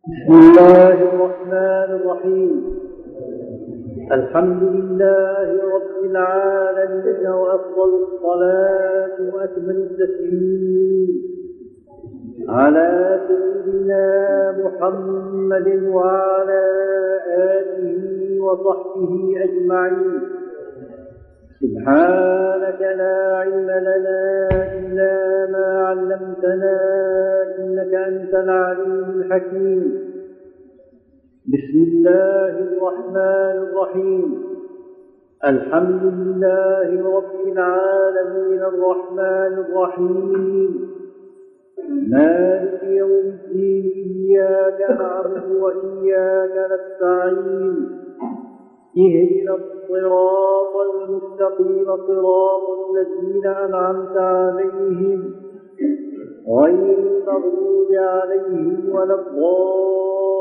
بسم الله الرحمن الرحيم. الحمد لله رب العالمين وأفضل الصلاة واكمل التسليم على سيدنا محمد وعلى آله وصحبه أجمعين. سبحانك لا علم لنا إلا ما علمتنا إنك أنت العليم الحكيم. بسم الله الرحمن الرحيم. الحمد لله رب العالمين الرحمن الرحيم. مالك يوم الدين إياك نعبد وإياك نستعين. اهدنا الصراط المستقيم صراط الذين أنعمت عليهم غير المغضوب عليهم ولا الضالين.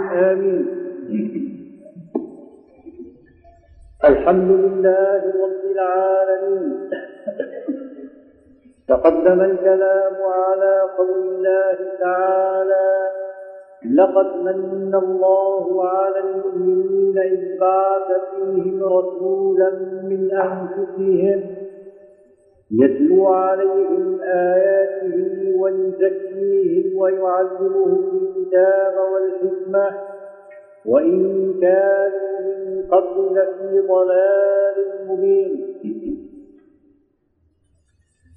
آمين. الحمد لله رب العالمين. تقدم الكلام على قول الله تعالى لقد من الله على المؤمنين إذ بعث فيهم رسولا من أنفسهم يتلو عليهم آياته ويزكيهم ويعلمهم الكتاب والحكمة وإن كانوا من قبل لفي ضلال مبين.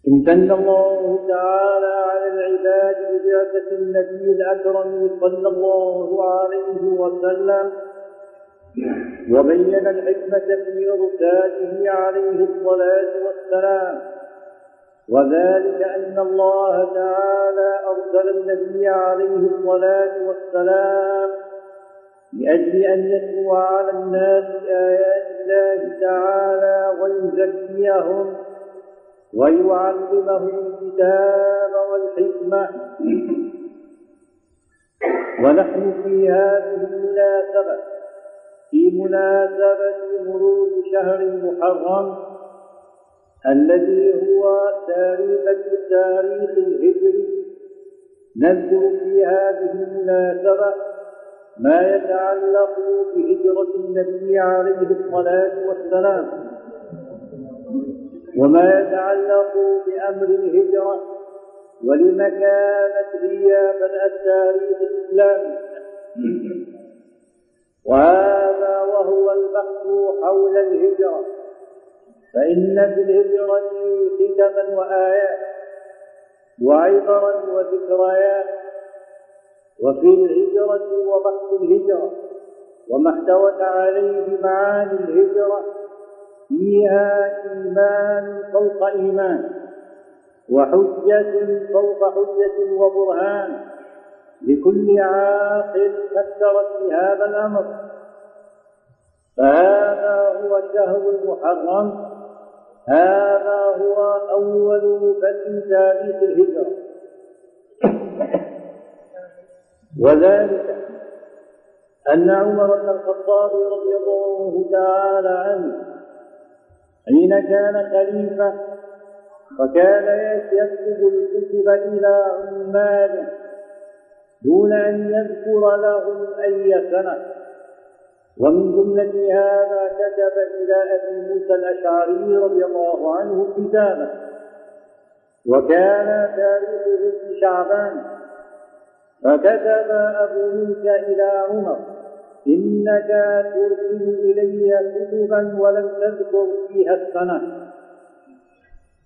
امتن الله تعالى على العباد ببعثة النبي الأكرم صلى الله عليه وسلم وبين الحكمة في إرساله عليه الصلاة والسلام. وذلك أن الله تعالى أرسل النبي عليه الصلاة والسلام لأجل أن يتلو على الناس آيات الله تعالى ويزكيهم ويعلمهم الكتاب والحكمة. ونحن في هذه المناسبة في مناسبة مرور شهر محرم الذي هو تاريخ التاريخ الهجري. نذكر في هذه المناسبة ما يتعلق بهجرة النبي عليه الصلاة والسلام. وما يتعلق بأمر الهجرة ولم كانت بدء التاريخ الإسلامي. وهذا وهو البحث حول الهجرة. فإن في الهجرة حكما وآيات وعبرا وذكريات. وفي الهجرة وبحث الهجرة. وما احتوت عليه معاني الهجرة. فيها إيمان فوق إيمان وحجة فوق حجة وبرهان. لكل عاقل فكر في هذا الأمر. فهذا هو الشهر المحرم. هذا هو أول بدء تاريخ الهجرة. وذلك أن عمر بن الخطاب رضي الله تعالى عنه حين كان خليفة وكان يكتب الكتب إلى عماله دون أن يذكر لهم أي سنة. ومن جملة هذا كتب إلى أبي موسى الأشعري رضي الله عنه كتابا وكان تاريخه في شعبان فكتب أبو موسى إلى عمر. إنك ترسل إلي كتبا ولم تذكر فيها السنة.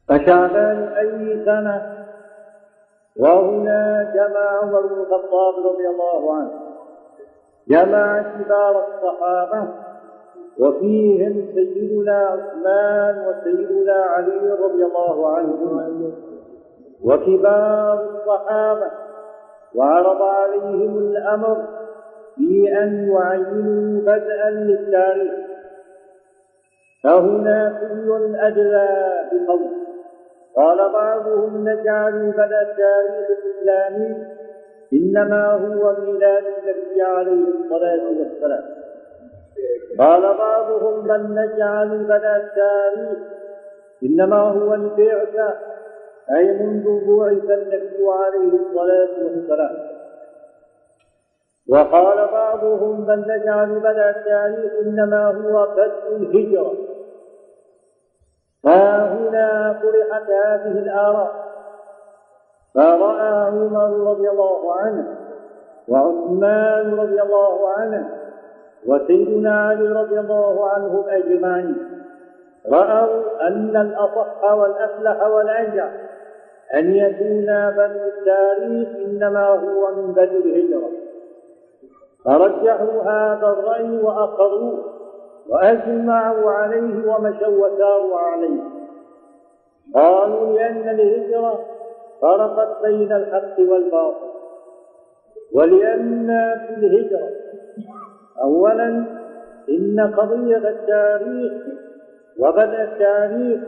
فشعبان أي سنة؟ وهنا جمع عمر بن الخطاب رضي الله عنه. جمع كبار الصحابة وفيهم سيدنا عثمان وسيدنا علي رضي الله عنهم وكبار الصحابة وعرض عليهم الأمر في أن يعينوا بدءا للتاريخ. فهنا كل أدلى بقول قال بعضهم نجعل بدء التاريخ الإسلامي إنما هو ميلاد النبي عليه الصلاة والسلام. قال بعضهم بل نجعل بدء التاريخ إنما هو البعثة أي منذ بعث النبي عليه الصلاة والسلام. وقال بعضهم بل نجعل بدا التاريخ إنما هو بدء الهجرة. ها هنا هذه الآراء. فرأى عمر رضي الله عنه وعثمان رضي الله عنه وسيدنا علي رضي الله عنهم أجمعين. رأوا أن الأصح والأفلح والأنجح أن يكون بدء التاريخ إنما هو من بدء الهجرة. فرجحوا هذا الرأي وأقروه وأجمعوا عليه ومشوا وساروا عليه. قالوا لأن الهجرة فرقت بين الحق والباطل. ولأن في الهجرة أولا إن قضية التاريخ وبدء التاريخ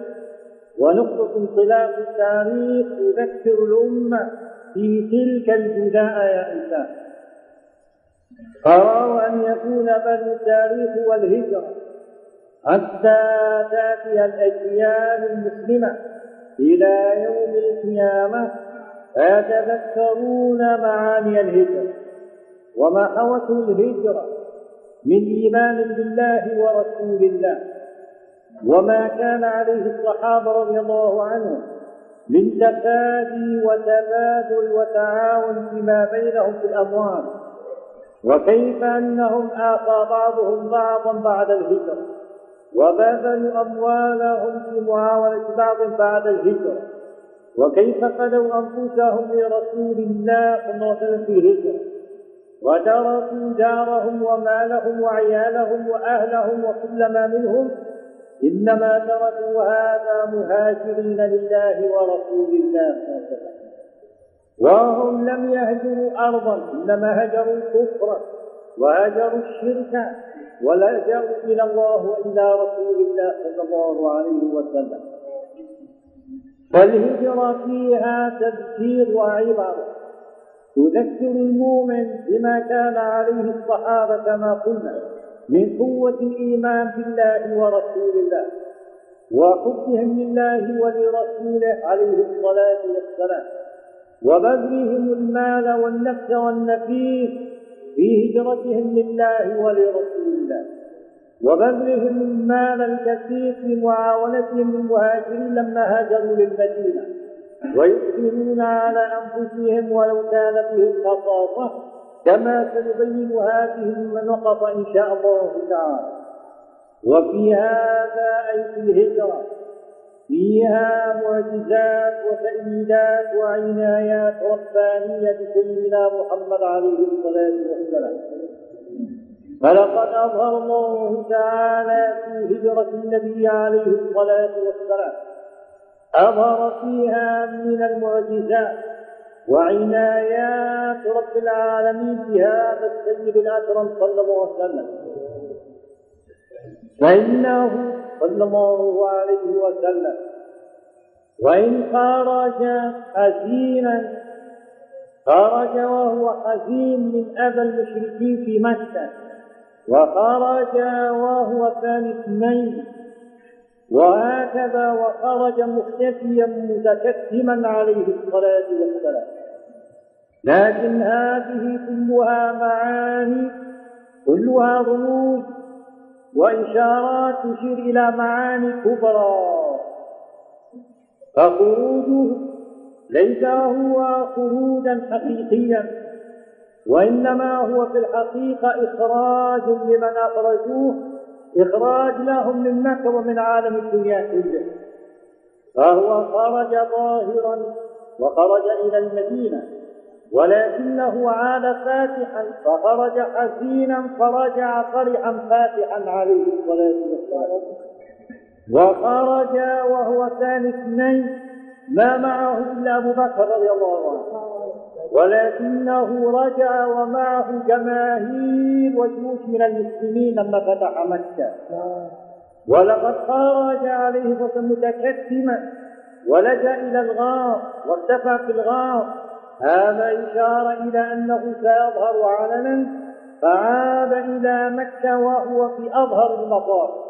ونقطة انطلاق التاريخ تذكر الأمة في تلك الجزاء يا إنسان. قرروا أن يكون بني التاريخ والهجرة حتى تأتي الأجيال المسلمة إلى يوم القيامة فيتذكرون معاني الهجرة وما حوته الهجرة من إيمان بالله ورسول الله وما كان عليه الصحابة رضي الله عنهم من تفادي وتبادل وتعاون فيما بينهم في الأموال وكيف أنهم آقى بعضهم بعضا بعد الهجرة؟ وبذلوا أموالهم في معاونة بعض بعد الهجرة. وكيف فدوا أنفسهم لرسول الله صلى الله عليه وسلم في الهجرة؟ وتركوا دارهم ومالهم وعيالهم وأهلهم وكل ما منهم. إنما تركوا هذا مهاجرين لله ورسول الله صلى الله عليه وسلم. وهم لم يهجروا أرضا إنما هجروا الكفر وهجروا الشرك ولجأوا إلى الله وإلى رسول الله صلى الله عليه وسلم. فالهجرة فيها تذكير وعبر تذكر المؤمن بما كان عليه الصحابة كما قلنا من قوة الإيمان بالله ورسول الله وحبهم لله ولرسوله عليه الصلاة والسلام. وبذلهم المال والنفس والنفيس في هجرتهم لله ولرسول الله. وبذلهم المال الكثير في معاونتهم للمهاجرين لما هاجروا للمدينة. ويؤثرون على أنفسهم ولو كان بهم خصاصة كما سنبين هذه النقط إن شاء الله تعالى. وفي هذا أي في الهجرة فيها معجزات وتأييدات وعنايات ربانية بسيدنا محمد عليه الصلاة والسلام. فلقد أظهر الله تعالى في هجرة النبي عليه الصلاة والسلام. أظهر فيها من المعجزات وعنايات رب العالمين بهذا السيد الأكرم صلى الله عليه وسلم. فإنه صلى الله عليه وسلم. وإن خرج حزينا خرج وهو حزين من أذى المشركين في مكة. وخرج وهو ثاني اثنين. وهكذا وخرج مختفيا متكتما عليه الصلاة والسلام. لكن هذه كلها معاني كلها رموز وإشارات تشير إلى معاني كبرى. فخروجه ليس هو خروجا حقيقيا وإنما هو في الحقيقة إخراج لمن أخرجوه إخراج لهم من مكة ومن عالم الدنيا كله. فهو خرج ظاهرا وخرج إلى المدينة. ولكنه عاد فاتحا فخرج حزينا فرجع فرحا فاتحا عليه الصلاة والسلام. وخرج وهو ثاني اثنين ما معه إلا أبو بكر رضي الله عنه. ولكنه رجع ومعه جماهير وجيوش من المسلمين لما فتح مكة. ولقد خرج عليه الصلاة متكتما ولجأ إلى الغار وارتفع في الغار. هذا إشارة إلى أنه سيظهر علنا فعاد إلى مكة وهو في أظهر المطار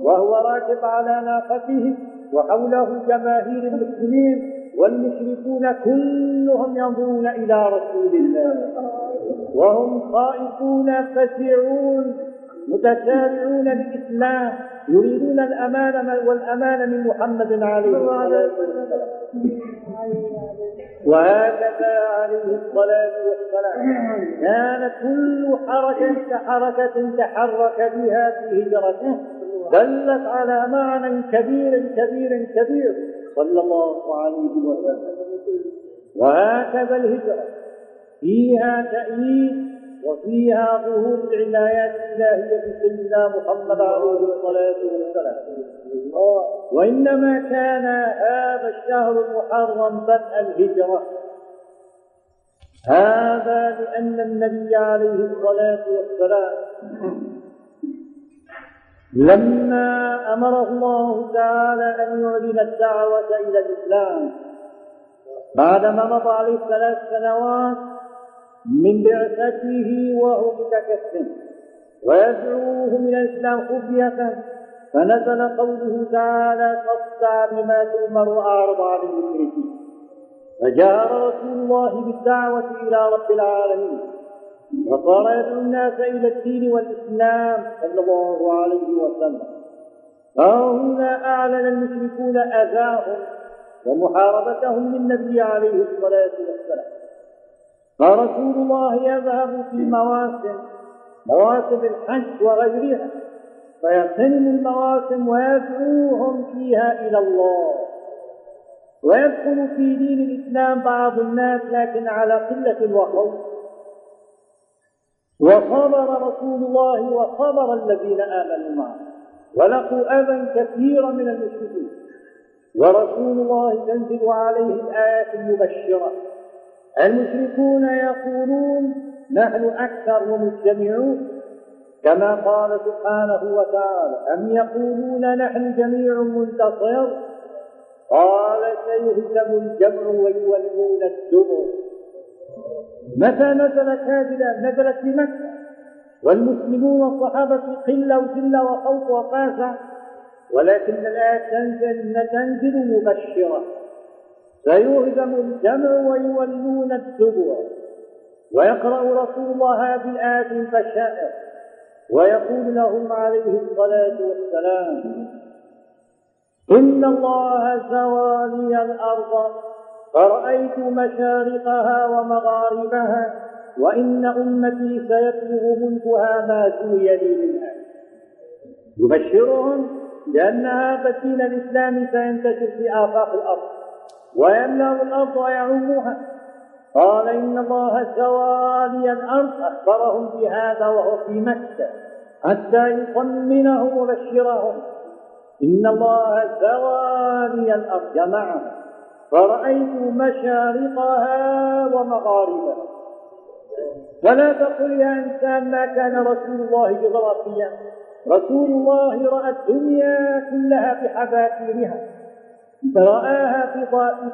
وهو راكب على ناقته وحوله جماهير المسلمين والمشركون كلهم ينظرون إلى رسول الله. وهم خائفون فزعون متسارعون للإسلام يريدون الأمان والأمان من محمد عليه الصلاة والسلام. وهكذا عليه الصلاة والسلام. كان كل حركة حركة تحرك بها في هجرته دلت على معنى كبير كبير كبير. صلى الله عليه وسلم. وهكذا الهجرة. فيها تأييد وفيها ظهور العنايات الإلهية بسيدنا محمد عليه الصلاة والسلام. وإنما كان هذا الشهر المحرم بدء الهجرة. هذا لأن النبي عليه الصلاة والسلام لما أمر الله تعالى أن يعلن الدعوة إلى الإسلام بعدما مضى عليه ثلاث سنوات من بعثته وهو متكسم ويدعوهم إلى الإسلام خفية فنزل قوله تعالى فاصدع بما تؤمر وأعرض عن المشركين. فجاء رسول الله بالدعوة إلى رب العالمين. وصار يدعو الناس إلى الدين والإسلام صلى الله عليه وسلم. فهنا أعلن المشركون أذاهم ومحاربتهم للنبي عليه الصلاة والسلام. فرسول الله يذهب في مواسم مواسم الحج وغيرها فيغتنم المواسم ويدعوهم فيها إلى الله. ويدخل في دين الإسلام بعض الناس لكن على قلة وخوف. وصبر رسول الله وصبر الذين آمنوا معه ولقوا أذى كثيرا من المشركين. ورسول الله تنزل عليه الآيات المبشرة. المشركون يقولون نحن أكثر ومجتمعون كما قال سبحانه وتعالى أم يقولون نحن جميع منتصر؟ قال سيهزم الجمع ويولون الدبر. متى نزلت هذه نزلت في مكة. والمسلمون والصحابة قلة وذلة وخوف وقاسة ولكن الآية تنزل تنزل مبشرة. سيهزم الجمع ويولون الدبر ويقرأ رسول الله الآية البشائر ويقول لهم عليه الصلاة والسلام إن الله زوى لي الأرض. فرأيت مشارقها ومغاربها وإن أمتي سيبلغ ملكها ما سوي لي منها. يبشرهم بأن هذا الدين الإسلامي سينتشر في آفاق الأرض. ويملأ الأرض ويعمها قال إن الله سوى لي الأرض أخبرهم بهذا وهو في مكة حتى يطمنهم وبشرهم إن الله سوى لي الأرض جمعها فرأيت مشارقها ومغاربها ولا تقل يا إنسان ما كان رسول الله جغرافيا رسول الله رأى الدنيا كلها بحذافيرها رآها في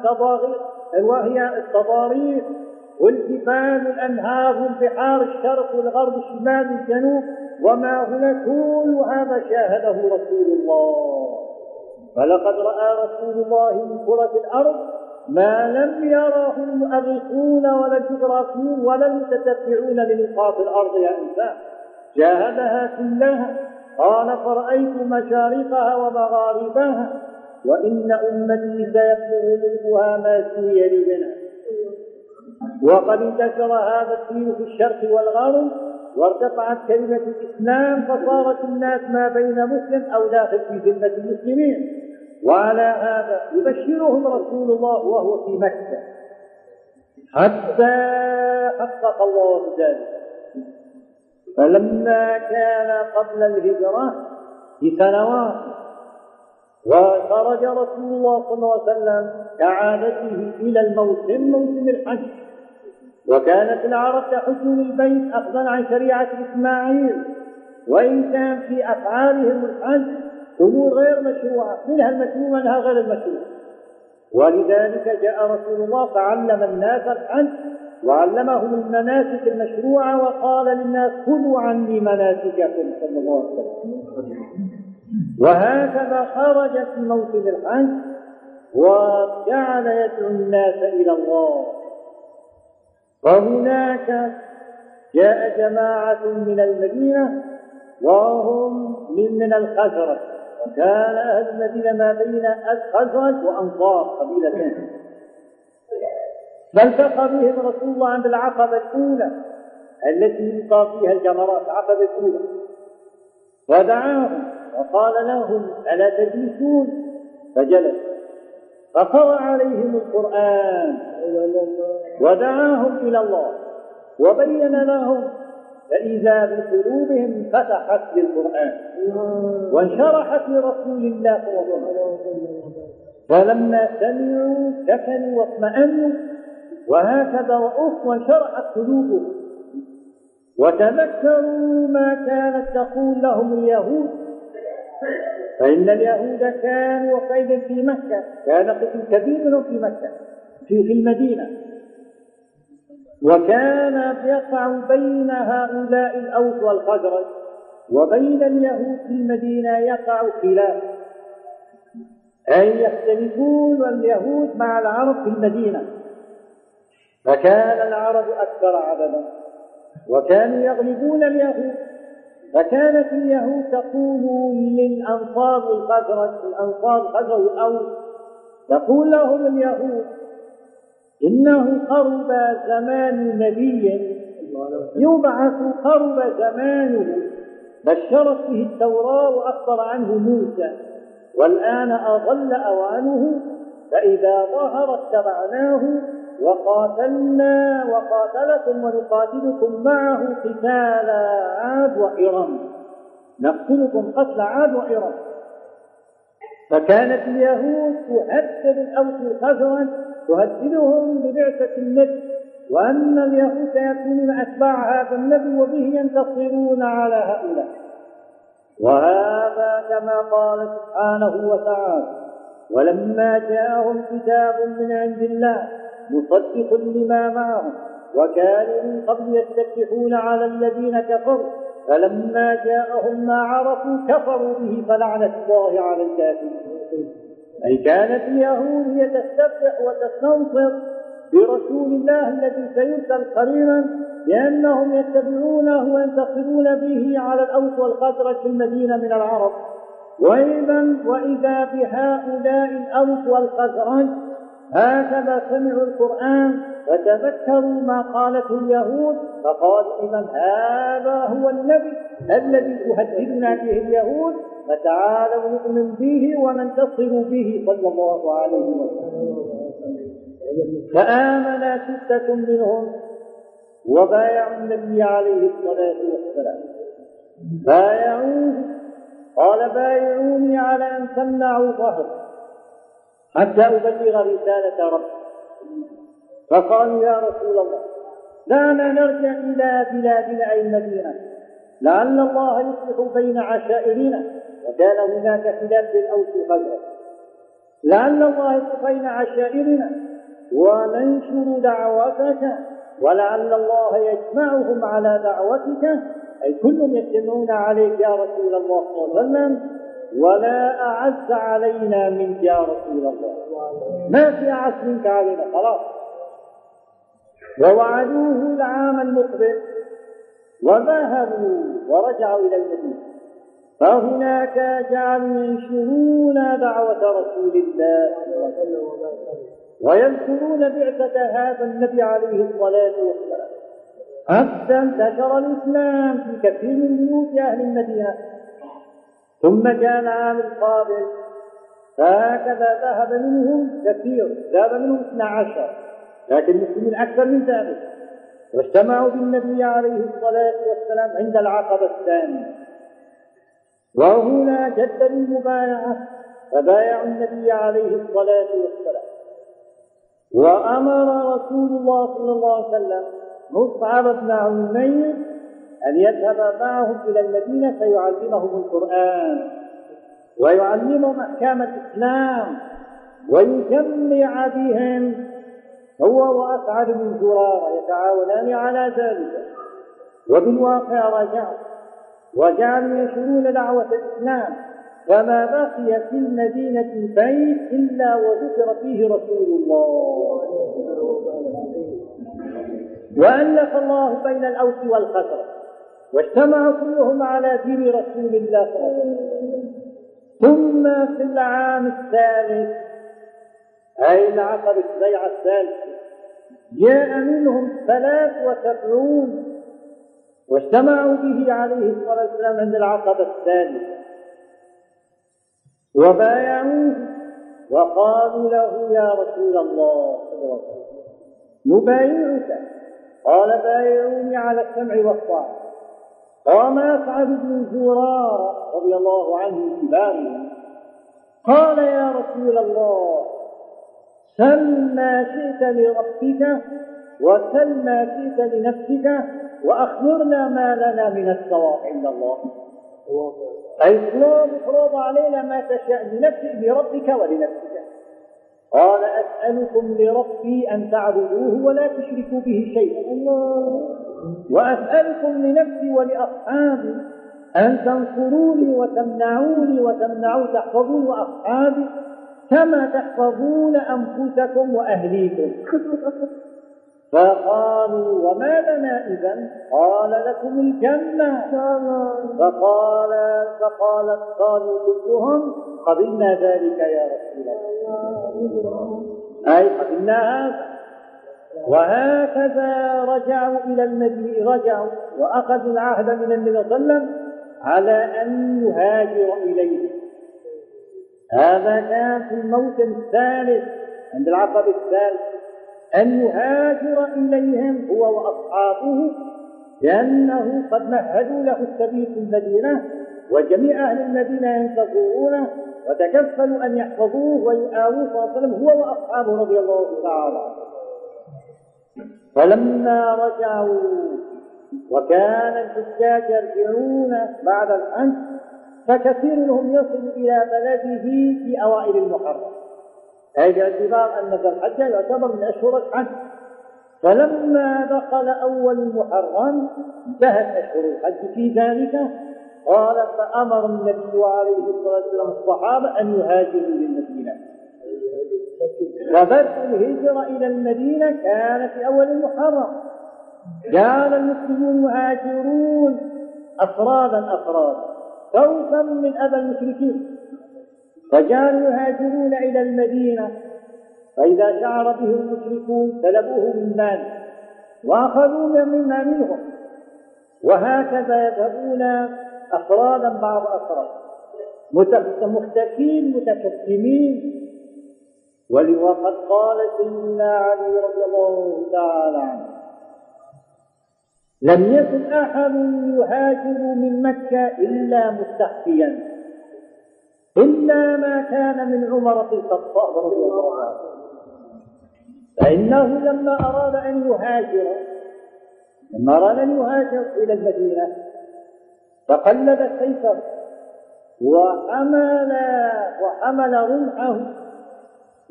تضاغير وهي التضاريس والجبال والأنهار والبحار الشرق والغرب الشمال والجنوب وما هنا كل هذا شاهده رسول الله. فلقد رأى رسول الله من كرة الأرض ما لم يره المؤرخون ولا الجغرافيون ولا المتتبعون لنقاط الأرض يا إنسان. شاهدها كلها. قال فرأيت مشارقها ومغاربها وإن أمتي سيبلغ ملكها ما سوي منها وقد انتشر هذا الدين في الشرق والغرب وارتفعت كلمة الإسلام فصارت الناس ما بين مسلم أو داخل في ذمة المسلمين. وعلى هذا يبشرهم رسول الله وهو في مكة. حتى حقق الله ذلك. فلما كان قبل الهجرة بسنوات وخرج رسول الله صلى الله عليه وسلم كعادته إلى الموسم موسم الحج. وكانت العرب تحج للبيت أخذا عن شريعة إسماعيل. وإن كان في أفعالهم الحج أمور غير مشروعة منها المشروع ومنها غير المشروع. ولذلك جاء رسول الله فعلم الناس الحج وعلمهم المناسك المشروعة وقال للناس خذوا عني مناسككم صلى الله عليه وسلم. وهكذا خرج في موسم الحج وجعل يدعو الناس إلى الله. وهناك جاء جماعة من المدينة وهم من من الخزرج. وكان أهل المدينة ما بين الخزرج وأنصار قبيلتين فالتقى بهم رسول الله عند العقبة الأولى التي يلقى فيها الجمرات العقبة الأولى. ودعاهم وقال لهم ألا تجلسون؟ فجلس. فقرأ عليهم القرآن. ودعاهم إلى الله. وبين لهم فإذا بقلوبهم فتحت للقرآن. وانشرحت لرسول الله صلى الله عليه وسلم. فلما سمعوا سكنوا واطمأنوا. وهكذا رأوا وانشرحت قلوبهم. وتذكروا ما كانت تقول لهم اليهود. فإن اليهود كانوا قيدا في مكة كان قسم كبير منهم في مكة في في المدينة. وكان يقع بين هؤلاء الأوس والخزرج وبين اليهود في المدينة يقع خلاف. أي يختلفون اليهود مع العرب في المدينة. فكان العرب أكثر عددا وكانوا يغلبون اليهود فكانت اليهود تقول للأنصار الخزرج الأنصار الخزرج الأوس تقول لهم اليهود إنه قرب زمان نبي يبعث قرب زمانه. بشرت به التوراة وأخبر عنه موسى. والآن أضل أوانه فإذا ظهر اتبعناه وقاتلنا وقاتلكم ونقاتلكم معه قتال عاد وإرم. نقتلكم قتل عاد وإرم. فكانت اليهود تهدد الأوس الخزرج تهددهم ببعثة النبي. وأن اليهود سيكونون أتباع هذا النبي وبه ينتصرون على هؤلاء. وهذا كما قال سبحانه وتعالى ولما جاءهم كتاب من عند الله مصدق لما معهم وكانوا من قبل يستفتحون على الذين كفروا فلما جاءهم ما عرفوا كفروا به فلعنة الله على الكافرين. أي كانت اليهود هي تستفتح وتستنصر برسول الله الذي سيرسل قريبا لأنهم يتبعونه وينتصرون به على الأوس والخزرج في المدينة من العرب. وإذا وإذا بهؤلاء الأوس والخزرج هكذا سمعوا القرآن فتذكروا ما قالته اليهود فقالوا إذا هذا هو النبي الذي تهددنا به اليهود فتعالوا نؤمن به وننتصر به صلى الله عليه وسلم. فآمن ستة منهم وبايعوا النبي عليه الصلاة والسلام. بايعوه قال بايعوني على أن تمنعوا ظهر حتى أبلغ رسالة ربي. فقالوا يا رسول الله دعنا نرجع إلى بلادنا أي المدينة. لعل الله يصلح بين عشائرنا وكان هناك خلاف بين أوس وخزرج لعل الله يصلح بين عشائرنا وننشر دعوتك ولعل الله يجمعهم على دعوتك. أي كلهم يجتمعون عليك يا رسول الله صلى الله عليه وسلم. ولا أعز علينا منك يا رسول الله. ما في أعز منك علينا؟ خلاص. ووعدوه العام المقبل. وذهبوا ورجعوا إلى المدينة. فهناك جعلوا ينشرون دعوة رسول الله. ويذكرون بعثة هذا النبي عليه الصلاة والسلام. حتى انتشر الإسلام في كثير من بيوت أهل المدينة. ثم جاء العام القابل. فهكذا ذهب منهم كثير ذهب منهم اثنا عشر لكن المسلمين أكثر من ذلك. واجتمعوا بالنبي عليه الصلاة والسلام عند العقبة الثانية. وهنا جد المبايعة فبايعوا النبي عليه الصلاة والسلام. وأمر رسول الله صلى الله عليه وسلم مصعب بن عمير أن يذهب معهم إلى المدينة فيعلمهم القرآن ويعلمهم أحكام الإسلام ويجمع بهم هو وأسعد بن زرارة يتعاونان على ذلك. وبالواقع رجعوا وجعلوا ينشرون دعوة الإسلام فما بقي في المدينة بيت إلا وذكر فيه رسول الله. وألف الله بين الأوس والخزرج واجتمعوا كلهم على دين رسول الله صلى الله عليه وسلم. ثم في العام الثالث أي العقبة البيعة الثالثة جاء منهم ثلاث وسبعون واجتمعوا به عليه الصلاة والسلام عند العقبة الثالثة وبايعوه وقالوا له يا رسول الله نبايعك؟ قال بايعوني على السمع والطاعة. قام أسعد بن زرارة رضي الله عنه كبارهم قال يا رسول الله سل ما شئت لربك وسل ما شئت لنفسك وأخبرنا ما لنا من الثواب عند الله. اطلب افرض علينا ما تشاء لنفسك لربك ولنفسك. قال أسألكم لربي أن تعبدوه ولا تشركوا به شيئا. الله وأسألكم لنفسي ولأصحابي أن تنصروني وتمنعوني وتمنعوا تحفظون وأصحابي كما تحفظون أنفسكم وأهليكم. فقالوا وما لنا إذا؟ قال لكم الجنة. فقال فقالت قالوا كلهم قبلنا ذلك يا رسول الله. أي قبلنا هذا؟ وهكذا رجعوا إلى النبي رجعوا وأخذوا العهد من النبي صلى الله عليه وسلم على أن يهاجر إليه. هذا كان في الموسم الثالث عند العقبة الثالث أن يهاجر إليهم هو وأصحابه لأنه قد مهدوا له السبيل في المدينة وجميع أهل المدينة ينتظرونه وتكفلوا أن يحفظوه ويآووه صلى الله عليه وسلم هو وأصحابه رضي الله تعالى عنه فلما رجعوا وكان الحجاج يرجعون بعد الحج فكثير منهم يصل إلى بلده في أوائل المحرم. أي باعتبار أن ذا الحج يعتبر من أشهر الحج. فلما دخل أول المحرم انتهت أشهر الحج في ذلك. قال فأمر النبي عليه الصلاة والسلام الصحابة أن يهاجروا للمدينة. وبدء الهجرة إلى المدينة كان في أول المحرم. كان المسلمون يهاجرون أفرادا أفرادا خوفا من أذى المشركين. فجعلوا يهاجرون إلى المدينة فإذا شعر به المشركون سلبوه من مال وأخذوا مما منهم. وهكذا يذهبون أفرادا بعض أفراد. مختفين متكتمين وقد قال سيدنا علي رضي الله تعالى عنه لم يكن أحد يهاجر من مكة إلا مستخفيا إلا ما كان من عمر بن الخطاب رضي الله عنه فإنه لما أراد أن يهاجر لما أراد أن يهاجر إلى المدينة فقلد سيفه وحمل وحمل رمحه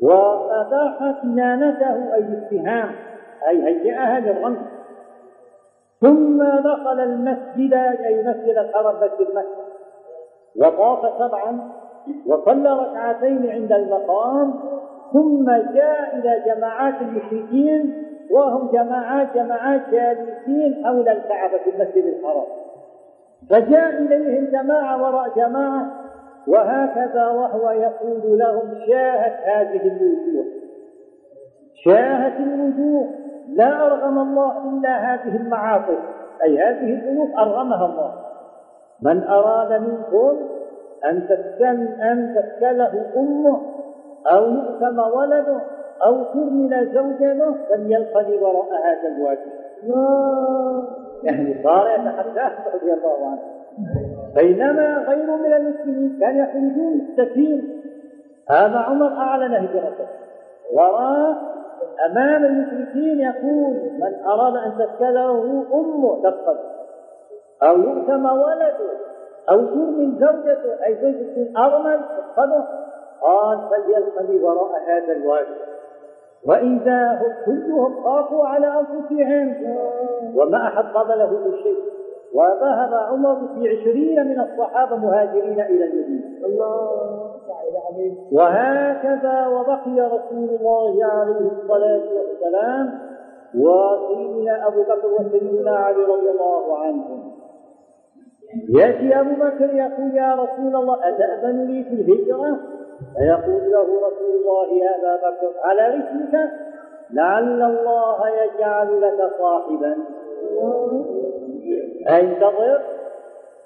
وأباح كنانته أي السهام أي هيئها للرمي ثم دخل المسجد أي مسجد الحرم مسجد مكة وطاف سبعا وصلى ركعتين عند المقام. ثم جاء إلى جماعات المشركين وهم جماعات جماعات جالسين حول الكعبة في المسجد الحرام. فجاء إليهم جماعة وراء جماعة وهكذا وهو يقول لهم شاهت هذه الوجوه. شاهت الوجوه. لا أرغم الله إلا هذه المعاصي. أي هذه الذنوب أرغمها الله. من أراد منكم أن تسكن أن تسكله أمه أو يؤثم ولده أو ترمل زوجته فليلقني وراء هذا الواجب. يعني صار يتحدث رضي الله عنه. بينما غير من المسلمين كان يخرجون السفير هذا عمر أعلن هجرته. وراء أمام المشركين يقول من أراد أن تسكله أمه تفقد. أو يؤتم ولده. أو ترمي زوجته. أي زوجة أرمل تفقده. قال فليلقني وراء هذا الواجب وإذا هم كلهم خافوا على أنفسهم. وما أحد قبله بشيء وذهب عمر في عشرين من الصحابة مهاجرين إلى المدينة. الله وهكذا وبقي رسول الله عليه الصلاة والسلام وسيدنا أبو بكر وسيدنا علي رضي الله عنهم يأتي أبو بكر يقول يا رسول الله أتأذن لي في الهجرة؟ فيقول له رسول الله يا أبا بكر على رسلك لعل الله يجعل لك صاحبا. انتظر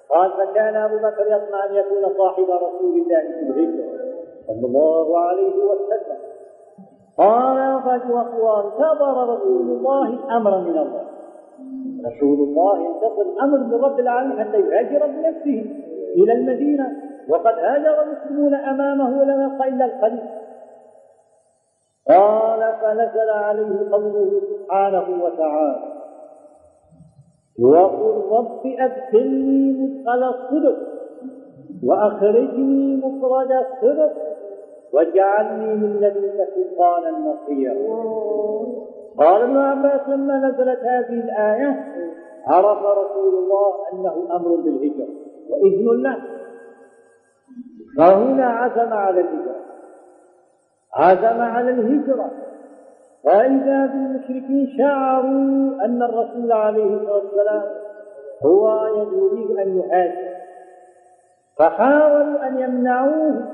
قال فكان أبو بكر يطمع أن يكون صاحب رسول الله في الهجرة. صلى الله عليه وسلم. قال وانتظر رسول الله امرا من الله. رسول الله انتظر أمر من رب العالمين حتى يهاجر بنفسه إلى المدينة. وقد هاجر المسلمون أمامه ولم يبق إلا القليل قال فنزل عليه قوله سبحانه وتعالى وقل رب ادخلني مدخل الصدق وأخرجني مخرج الصدق واجعلني من لدنك سلطانا نصيرا. قال ابن عباس لما نزلت هذه الآية عرف رسول الله أنه أمر بالهجرة وإذن له. فهنا عزم على الهجرة. عزم على الهجرة. فإذا بالمشركين شعروا أن الرسول عليه الصلاة والسلام هو يريد أن يهاجر فحاولوا أن يمنعوه.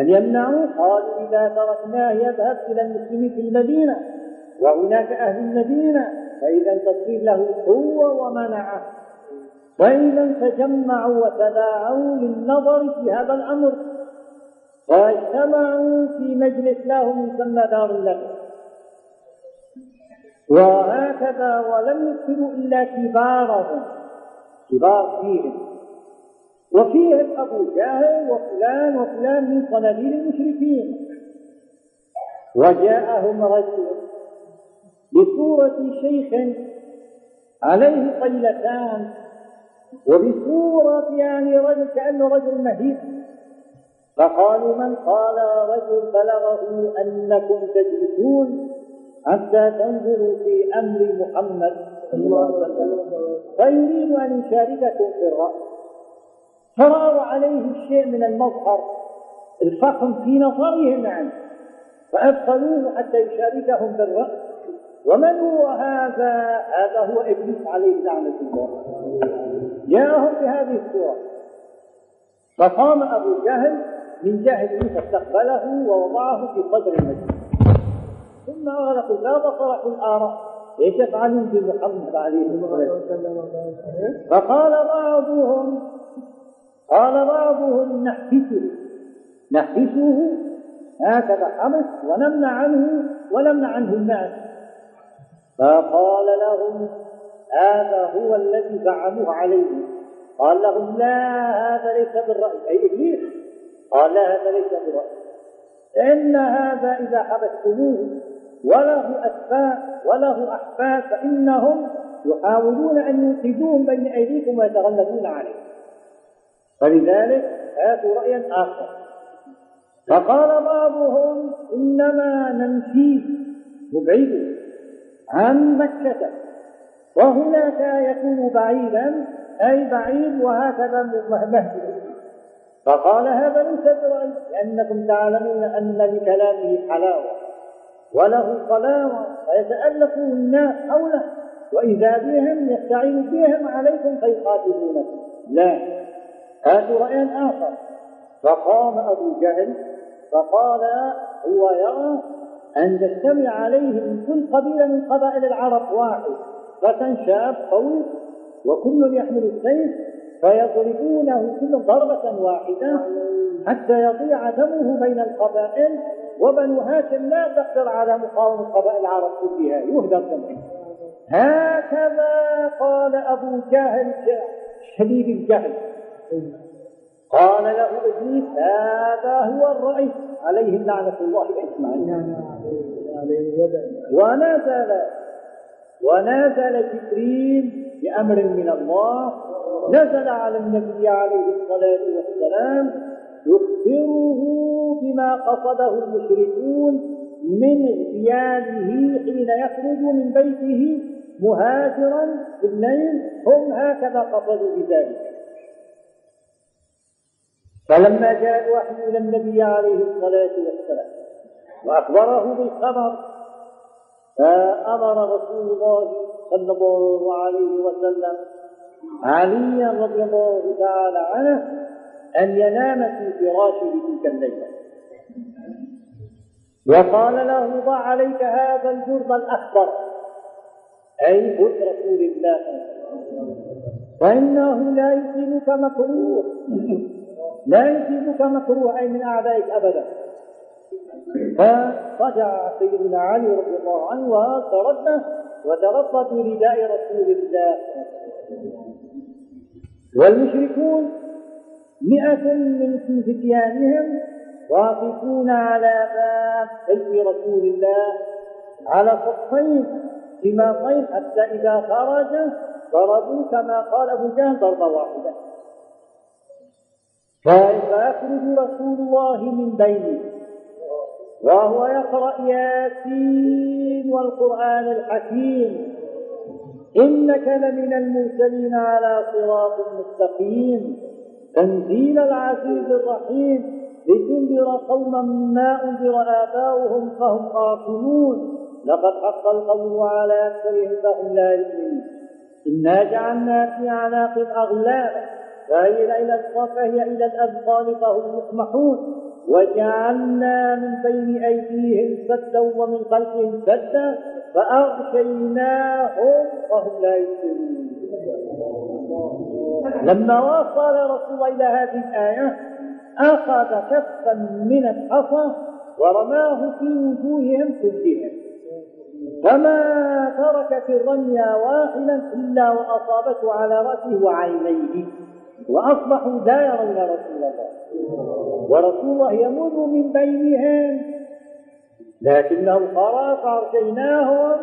أن يمنعوه. قالوا إذا تركناه يذهب إلى المسلمين في المدينة وهناك أهل المدينة فإذا تصير له قوة ومنعه. وإذا تجمعوا وتداعوا للنظر في هذا الأمر واجتمعوا في مجلس لهم يسمى دار اللبن وهكذا ولم يدخلوا إلا كبارهم. كبار فيهم. وفيهم أبو جهل وفلان وفلان من صناديد المشركين. وجاءهم رجل بصورة شيخ عليه طيلتان وبصورة يعني رجل كأنه رجل مهيب. فقالوا من قال رجل بلغه أنكم تجلسون؟ حتى تنظروا في أمر محمد صلى الله عليه وسلم. فيريد أن يشارككم في الرأي فرأوا عليه الشيء من المظهر الفخم في نظرهم عنه. فأدخلوه حتى يشاركهم في الرأي ومن هو هذا؟ هذا هو إبليس عليه لعنة الله. جاءهم بهذه الصورة. فقام أبو جهل من جهله فاستقبله ووضعه في صدر المسجد. ثم أغلقوا الباب وطرحوا الآراء. إيش يفعلون بمحمد عليه الصلاة والسلام. فقال بعضهم قال بعضهم نحبسه. نحبسه. هكذا حبس ونمنع عنه ونمنع عنه الناس. فقال لهم هذا هو الذي زعموه عليه. قال لهم لا هذا ليس بالرأي. أي إبليس؟ قال لا هذا ليس بالرأي. إن هذا إذا حبستموه. وله أسفاء وله أحفاد فإنهم يحاولون أن ينقذوهم بين أيديكم ويتغلبون عليكم. فلذلك هاتوا رأيا آخر. فقال بعضهم إنما نمشي نبعده عن مكة. وهناك يكون بعيدا أي بعيد وهكذا مهجر فقال هذا ليس برأي لأنكم تعلمون أن لكلامه حلاوة. وله صلاوة فيتألف الناس حوله وإذا بهم يستعين بهم عليكم فيقاتلونكم لا هاتوا رأي آخر. فقام أبو جهل فقال هو يرى أن تجتمع عليه من كل قبيلة من قبائل العرب واحد فتى شاب قوي وكل يحمل السيف فيضربونه كل ضربة واحدة حتى يضيع دمه بين القبائل وبنو هاشم لا تقدر على مقاومة قبائل العرب كلها يهدر دمهم هكذا قال أبو جهل شديد الجهل. قال له ابليس هذا هو الرئيس عليه لعنة الله أجمعين. ونزل ونزل جبريل بأمر من الله. نزل على النبي عليه الصلاة والسلام يخبره بما قصده المشركون من اغتياله حين يخرج من بيته مهاجرا الليل هم هكذا قصدوا بذلك. فلما جاء الوحي إلى النبي عليه الصلاة والسلام وأخبره بالخبر فأمر رسول الله صلى الله عليه وسلم عليا رضي الله تعالى عنه أن ينام في فراشه تلك الليلة. وقال له ضع عليك هذا الجرد الأخضر أي خذ رسول الله. فإنه لا يصيبك مكروه. لا يصيبك مكروه أي من أعدائك أبدا. فرجع سيدنا علي رضي الله عنه وتردى وتغطى برداء رسول الله. والمشركون مئة من فتيانهم واقفون على باب بيت رسول الله على صفين سماقين حتى إذا خرج ضربوا كما قال أبو جهل ضربة واحدة. فيخرج رسول الله من بينه وهو يقرأ ياسين والقرآن الحكيم. إنك لمن المرسلين على صراط مستقيم. تنزيل العزيز الرحيم. لتنذر قوما ما أنذر آباؤهم فهم غافلون. لقد حق القول على أكثرهم فهم لا يؤمنون. إنا جعلنا في أعناقهم أغلالا فهي إلى فهي إلى الأذقان فهم مقمحون وجعلنا من بين أيديهم سدا ومن خلفهم سدا فأغشيناهم وهم لا يبصرون لما وصل رسول إلى هذه الآية أخذ كفا من الحصى ورماه في وجوههم كلهم فما تركت الرمية واحدا إلا وأصابته على رأسه وعينيه. وأصبحوا لا يرون رسول الله. ورسول الله يمر من بينهم. لكنه قرأ فأرجيناهم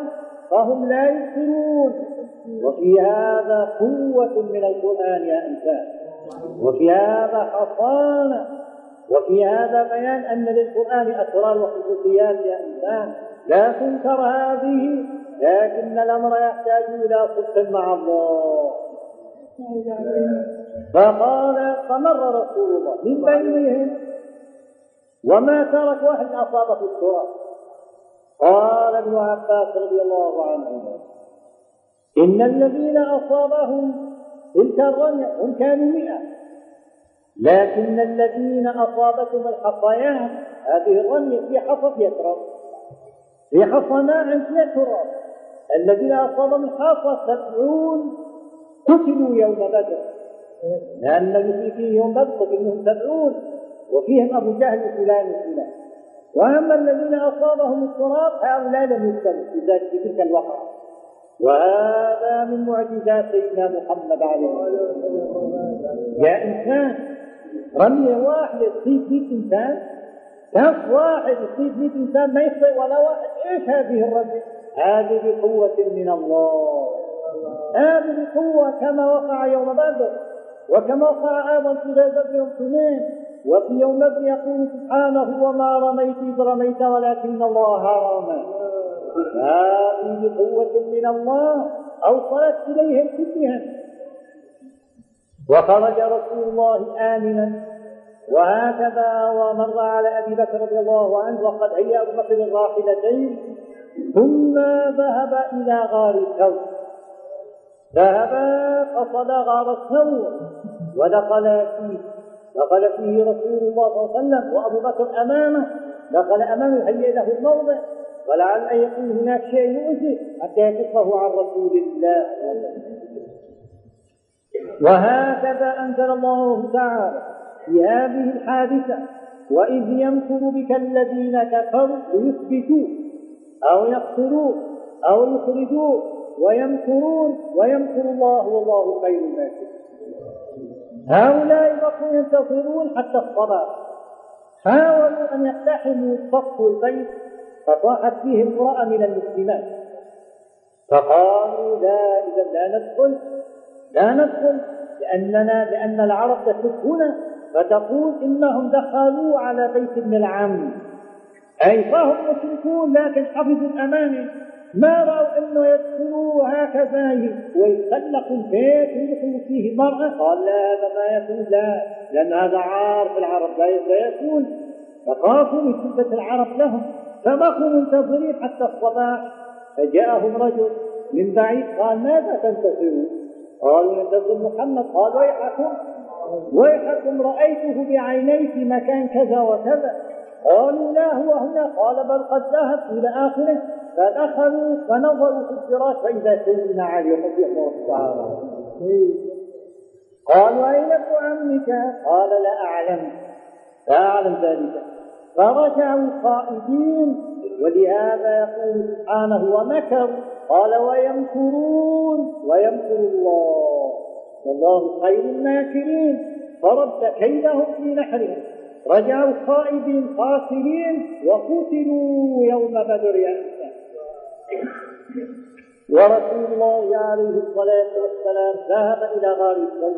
فهم لا يبصرون. وفي هذا قوة من القرآن يا إنسان. وفي هذا حصانة وفي هذا بيان أن للقرآن أسرار وخصوصيات يا إنسان. لا تنكر هذه لكن الأمر يحتاج إلى صدق مع الله. فقال فمر رسول الله من بينهم. وما ترك واحد أصابه التراب. قال ابن عباس رضي الله عنه إن الذين أصابهم تلك الرمية هم كانوا مئة. لكن الذين أصابتهم الحصيات هذه الرمية في حصى فيها تراب في حصى ناعم فيها تراب الذين أصابهم الحصى سبعون قتلوا يوم بدر. لأن الذي فيه يوم بدر قتلهم سبعون. وفيهم أبو جهل فلان وفلان. وأما الذين أصابهم التراب هؤلاء لم يقتلوا في ذلك في تلك الوقعة وهذا من معجزات سيدنا محمد عليه الصلاة والسلام. يا إنسان رمية واحدة تصيب 100 إنسان كف واحد يصيب 100 إنسان ما يخطئ ولا واحد إيش هذه الرمية؟ هذه بقوة من الله. هذه بقوة كما وقع يوم بدر وكما وقع أيضا في غزوة يوم وفي يوم بدر يقول سبحانه وما رميت إذ رميت ولكن الله رمى. هذه بقوة من الله أوصلت إليهم كلهم وخرج رسول الله آمنا. وهكذا ومر على أبي بكر رضي الله عنه وقد هيأ أبو بكر الراحلتين. ثم ذهب إلى غار الثور ذهب قصد غار الثور ودخل فيه. دخل فيه رسول الله صلى الله عليه وسلم وأبو بكر أمامه. دخل أمامه هيئ له الموضع. ولعل أن يكون هناك شيء يؤذي حتى يكفه عن رسول الله. وهكذا أنزل الله تعالى في هذه الحادثة وإذ يمكر بك الذين كفروا ليثبتوك أو يقتلوك أو يخرجوك ويمكرون ويمكر الله والله خير الماكرين هؤلاء بقوا ينتظرون حتى الصلاة حاولوا أن يقتحموا سقف البيت فطاحت فيه امرأة من المسلمات. فقالوا لا إذا لا ندخل لا ندخل لأننا لأن العرب تسب هنا فتقول إنهم دخلوا على بيت من العم. أي فهم مشركون لكن حفظوا الأمانة. ما رأوا أنه يدخلوا هكذا؟ ويخلقوا البيت ويدخلوا فيه مرأة قال لا هذا ما يكون لا لأن هذا عار في العرب لا يكون. فخافوا من شدة العرب لهم. فبقوا منتظرين حتى الصباح فجاءهم رجل من بعيد قال ماذا تنتظرون قالوا ننتظر محمد. قال ويحكم. ويحكم رأيته بعيني في مكان كذا وكذا. قالوا لا هو هنا. قال بل قد ذهب إلى آخره. فدخلوا فنظروا في الفراش فإذا سيدنا علي رضي الله تعالى قالوا أين ابن عمك؟ قال لا أعلم. لا أعلم ذلك. فرجعوا خائفين ولهذا يقول سبحانه ومكروا قال ويمكرون ويمكر الله. والله خير الماكرين فرد كيدهم في نحرهم. رجعوا خائبين خاسرين وقتلوا يوم بدر إنسان ورسول الله عليه الصلاة والسلام ذهب إلى غار الثور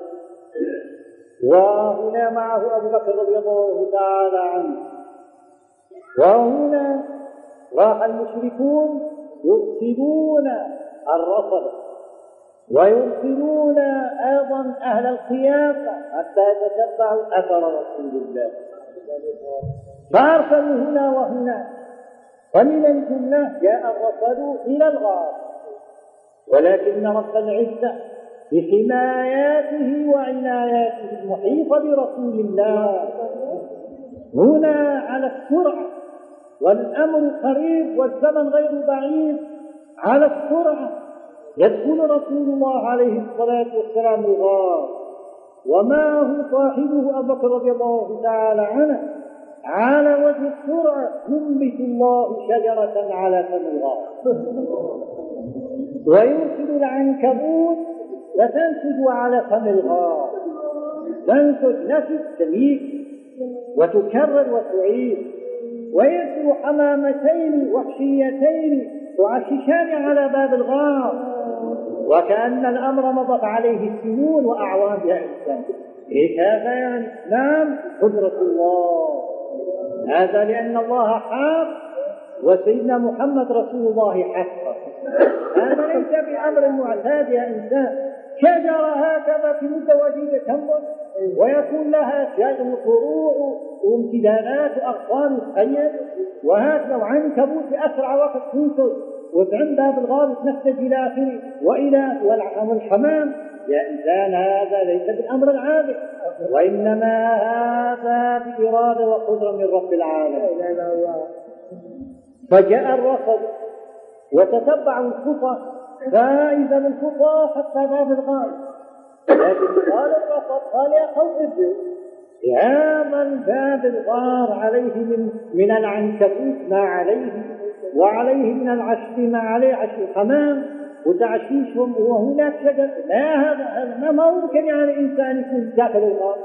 وهنا معه أبو بكر رضي الله تعالى عنه. وهنا راح المشركون يرسلون الرصد ويرسلون أيضا أهل الخيافة حتى يتتبعوا أثر رسول الله. فأرسلوا هنا وهنا. ومن الجملة جاء الرسل إلى الغار. ولكن رب العزة بحماياته وعناياته المحيطة برسول الله. هنا على السرعة والأمر قريب والزمن غير بعيد. على السرعة يدخل رسول الله عليه الصلاة والسلام الغار ومعه صاحبه أبو بكر رضي الله تعالى عنه؟ على وجه السرعة ينبت الله شجرة على فم الغار. ويرسل العنكبوت وتنسج على فم الغار. تنسج نسج سميك وتكرر وتعيد. ويرسل حمامتين وحشيتين تعششان على باب الغار. وكأن الأمر مضت عليه السنون وأعوام يا إنسان. إيش هذا يعني؟ نعم قدرة الله. هذا لأن الله حق وسيدنا محمد رسول الله حق. هذا ليس بأمر معتاد يا إنسان. شجرة هكذا في وجيزة تنبت. ويكون لها شجر فروع وامتدادات وأغصان تخيل وهكذا وعنكبوت في أسرع وقت توصل وتعم باب الغار تنفذ إلى آخره وإلى والحمام يا إنسان هذا ليس بالأمر العادي وإنما هذا بإرادة وقدرة من رب العالمين. فجاء الرصد وتتبعوا الخطى فإذا الخطى حتى باب الغار لكن قال الرصد قال يا ارجعوا يا من باب الغار عليه من من العنكبوت ما عليه وعليه من العشب ما عليه عشب الحمام وتعشيشهم وهناك شجر. لا هذا هذا ما ممكن يعني إنسان يكون داخل الغار.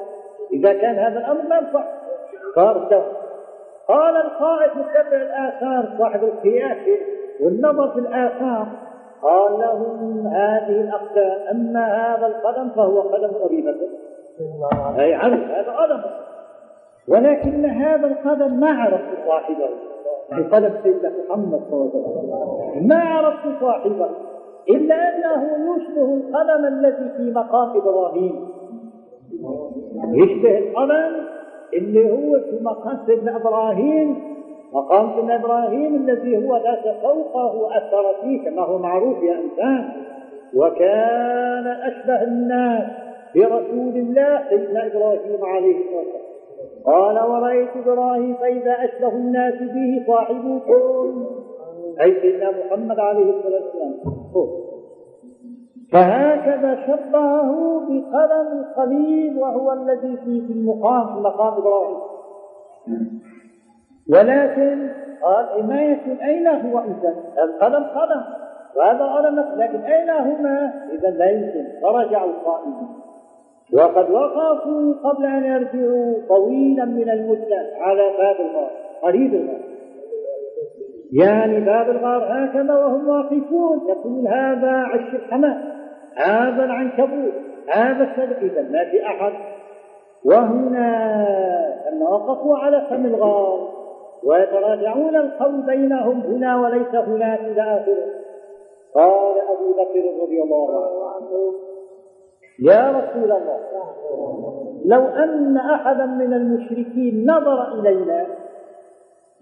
إذا كان هذا الأمر لا ينفع صار قال القائد متبع الآثار صاحب القياس والنظر في الآثار. قال لهم هذه الاقدام أما هذا القدم فهو قدم أبي بكر. أي عنه هذا قدم. ولكن هذا القدم ما عرفت صاحبه. بقدم سيدنا محمد صلى الله عليه وسلم. ما عرفت صاحبه. إلا أنه يشبه القلم الذي في مقام إبراهيم. يشبه القلم اللي هو في مقام سيدنا إبراهيم. مقام سيدنا إبراهيم الذي هو ذات فوقه وأثر فيه كما هو معروف يا إنسان. وكان أشبه الناس برسول الله سيدنا إبراهيم عليه الصلاة والسلام. قال ورأيت إبراهيم فإذا أشبه الناس به صاحبكم. أي سيدنا محمد عليه الصلاة والسلام. فهكذا شبهه بقلم الخليل وهو الذي في المقام في مقام إبراهيم. ولكن قال ما يكون أين هو إذا؟ القلم قلم وهذا قلم لكن أين هما؟ إذا لا يمكن. فرجعوا قائمين وقد وقفوا قبل أن يرجعوا طويلا من المدة على باب الغار. قريب الغار. يعني باب الغار هكذا وهم واقفون. يقول هذا عش الحمام هذا العنكبوت. هذا السبع إذا ما في أحد. وهنا لما وقفوا على فم الغار. ويتراجعون القول بينهم هنا وليس هناك إلى آخره. قال أبو بكر رضي الله عنه يا رسول الله لو أن أحدا من المشركين نظر إلينا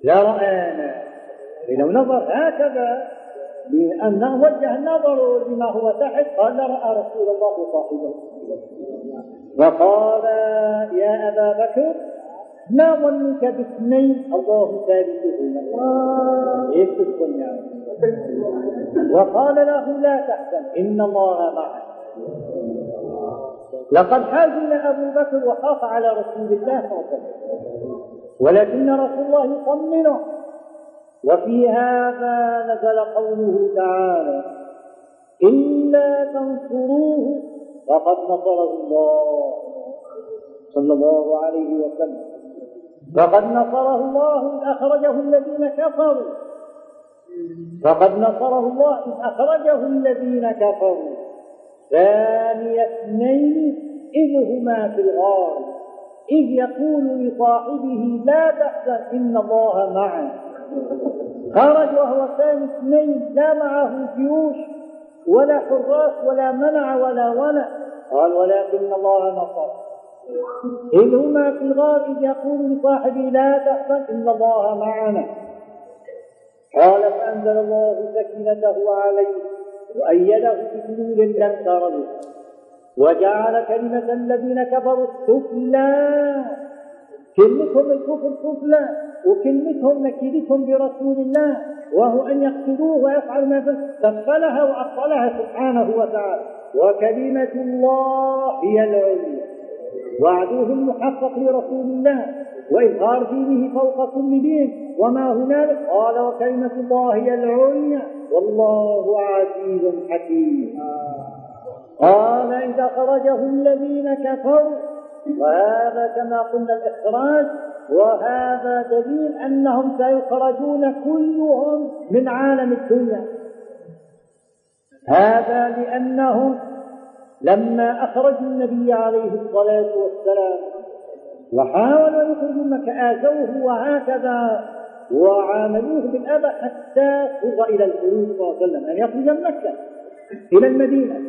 لرآنا. لو نظر هكذا لأنه وجه النظر لما هو تحت قال رأى رسول الله وصاحبه وقال يا أبا بكر ما ظنك باثنين الله ثالثهما إيش يعني وقال له لا تحزن إن الله معك. لقد حزن أبو بكر وخاف على رسول الله صلى الله عليه وسلم. ولكن رسول الله يطمنه. وفي هذا نزل قوله تعالى إلا تنصروه فقد نصره الله صلى الله عليه وسلم. فقد نصره الله إذ أخرجه الذين كفروا. فقد نصره الله إذ أخرجه الذين كفروا. ثاني اثنين إذ هما في الغار. إذ يقول لصاحبه لا تحزن إن الله معنا خرج وهو ثاني اثنين لا معه جيوش ولا حراس ولا منع ولا ولع. قال ولكن الله نصر إذ هما في الغار إذ يقول لصاحبه لا تحزن إن الله معنا. قال فأنزل الله سكينته عليه وأيده بجنود لم تروا وجعل كلمة الذين كفروا السفلى كلمتهم الكفر سفلى وكلمتهم نكيدتهم برسول الله وهو أن يقتلوه ويفعل ما سفلها وأبطلها سبحانه وتعالى. وكلمة الله هي العليا. وعدوه المحقق لرسول الله وإظهار دينه فوق كل دين وما هنالك؟ قال وكلمة الله هي العليا والله عزيز حكيم. قال إذا خرجه الذين كفروا وهذا كما قلنا الإخراج وهذا دليل أنهم سيخرجون كلهم من عالم الدنيا. هذا لأنهم لما أخرجوا النبي عليه الصلاة والسلام وحاولوا يخرجوا مكة آذوه وهكذا وعاملوه بالأذى حتى صغ إلى الخروج صلى الله عليه وسلم أن يخرج من مكة إلى المدينة.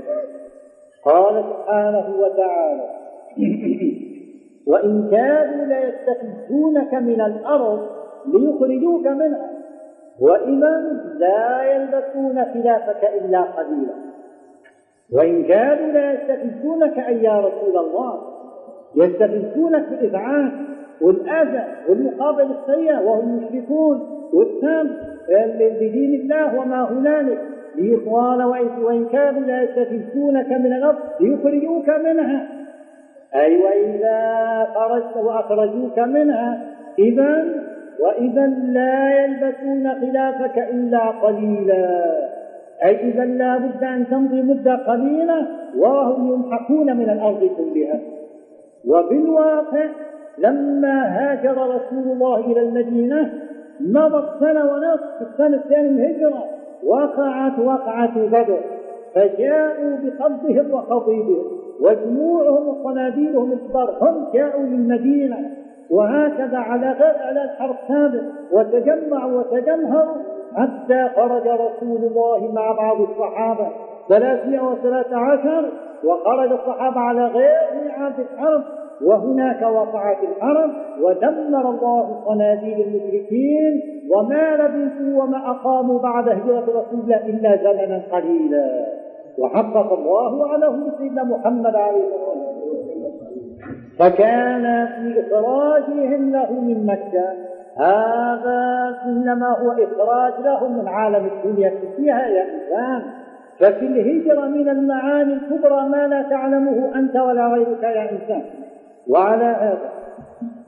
قال سبحانه وتعالى وإن كادوا ليستفزونك من الأرض ليخرجوك منها وإذا لا يلبسون خلافك إلا قليلا. وإن كادوا ليستفزونك أي يا رسول الله يستفزونك بالإذعان والأذى والمقابل السيء وهم يشركون والتام بدين الله وما هنالك. لإخوان وإن كانوا لا يستفزونك من الأرض ليخرجوك منها. أي وإذا خرجت وأخرجوك منها إذا وإذا لا يلبسون خلافك إلا قليلا. أي إذا لا بد أن تمضي مدة قليلة وهم يمحقون من الأرض كلها. وبالواقع لما هاجر رسول الله إلى المدينة مضت سنة ونصف في السنة الثانية من الهجرة. وقعت وقعة بدر. فجاءوا بقبضهم وخطيبهم وجموعهم وصناديلهم الكبار هم جاءوا للمدينة. وهكذا على غير على الحرب سابق وتجمعوا وتجمهروا. حتى خرج رسول الله مع بعض الصحابة 313 وخرج الصحابة على غير ميعاد الحرب وهناك وقعت الحرب ودمر الله صناديل المشركين وما لبثوا وما أقاموا بعد هجرة رسول الله إلا زمنا قليلا. وحقق الله وعده سيدنا محمد عليه الصلاة والسلام. فكان في إخراجهم له من مكة هذا إنما هو إخراج لهم من عالم الدنيا فيها يا إنسان. ففي الهجرة من المعاني الكبرى ما لا تعلمه أنت ولا غيرك يا إنسان. وعلى هذا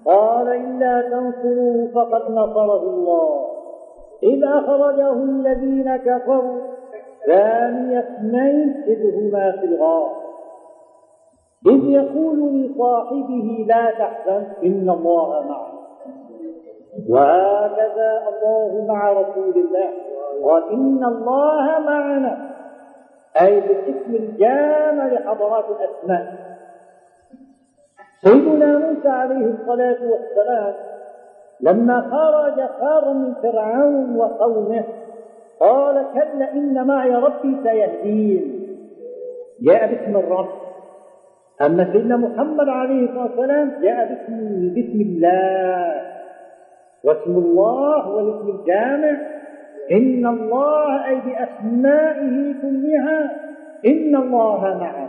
قال إلا تنصروه فقد نصره الله. إذ أخرجه الذين كفروا ثاني اثنين إذ هما في الغار. إذ يقول لصاحبه لا تحزن إن الله معه وهكذا الله مع رسول الله. وإن الله معنا. أي بالاسم الجامع لحضرات الأسماء. سيدنا موسى عليه الصلاة والسلام لما خرج خار من فرعون وقومه قال كلا إن معي ربي سيهدين. جاء باسم الرب. أما سيدنا محمد عليه الصلاة والسلام جاء باسم باسم الله. واسم الله هو الاسم الجامع. إن الله أي بأسمائه كلها إن الله معنا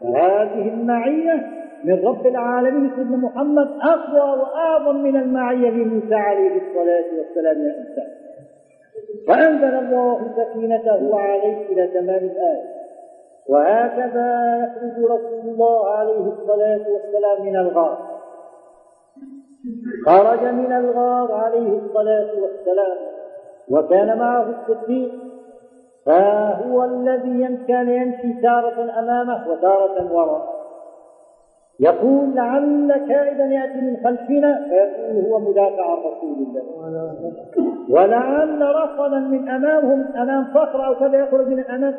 فهذه المعية من رب العالمين سيدنا محمد أقوى وأعظم من المعية لموسى عليه الصلاة والسلام يا إنسان فأنزل الله سكينته عليه إلى تمام الآية. وهكذا يخرج رسول الله عليه الصلاة والسلام من الغار. خرج من الغار عليه الصلاة والسلام وكان معه الصديق فهو الذي كان يمشي تارة أمامه وتارة وراءه. يقول لعل كائدا يأتي من خلفنا؟ فيقول هو مدافع رسول الله. ولعل رصدا من أمامهم أمام صخرة أو كذا يخرج من الأمام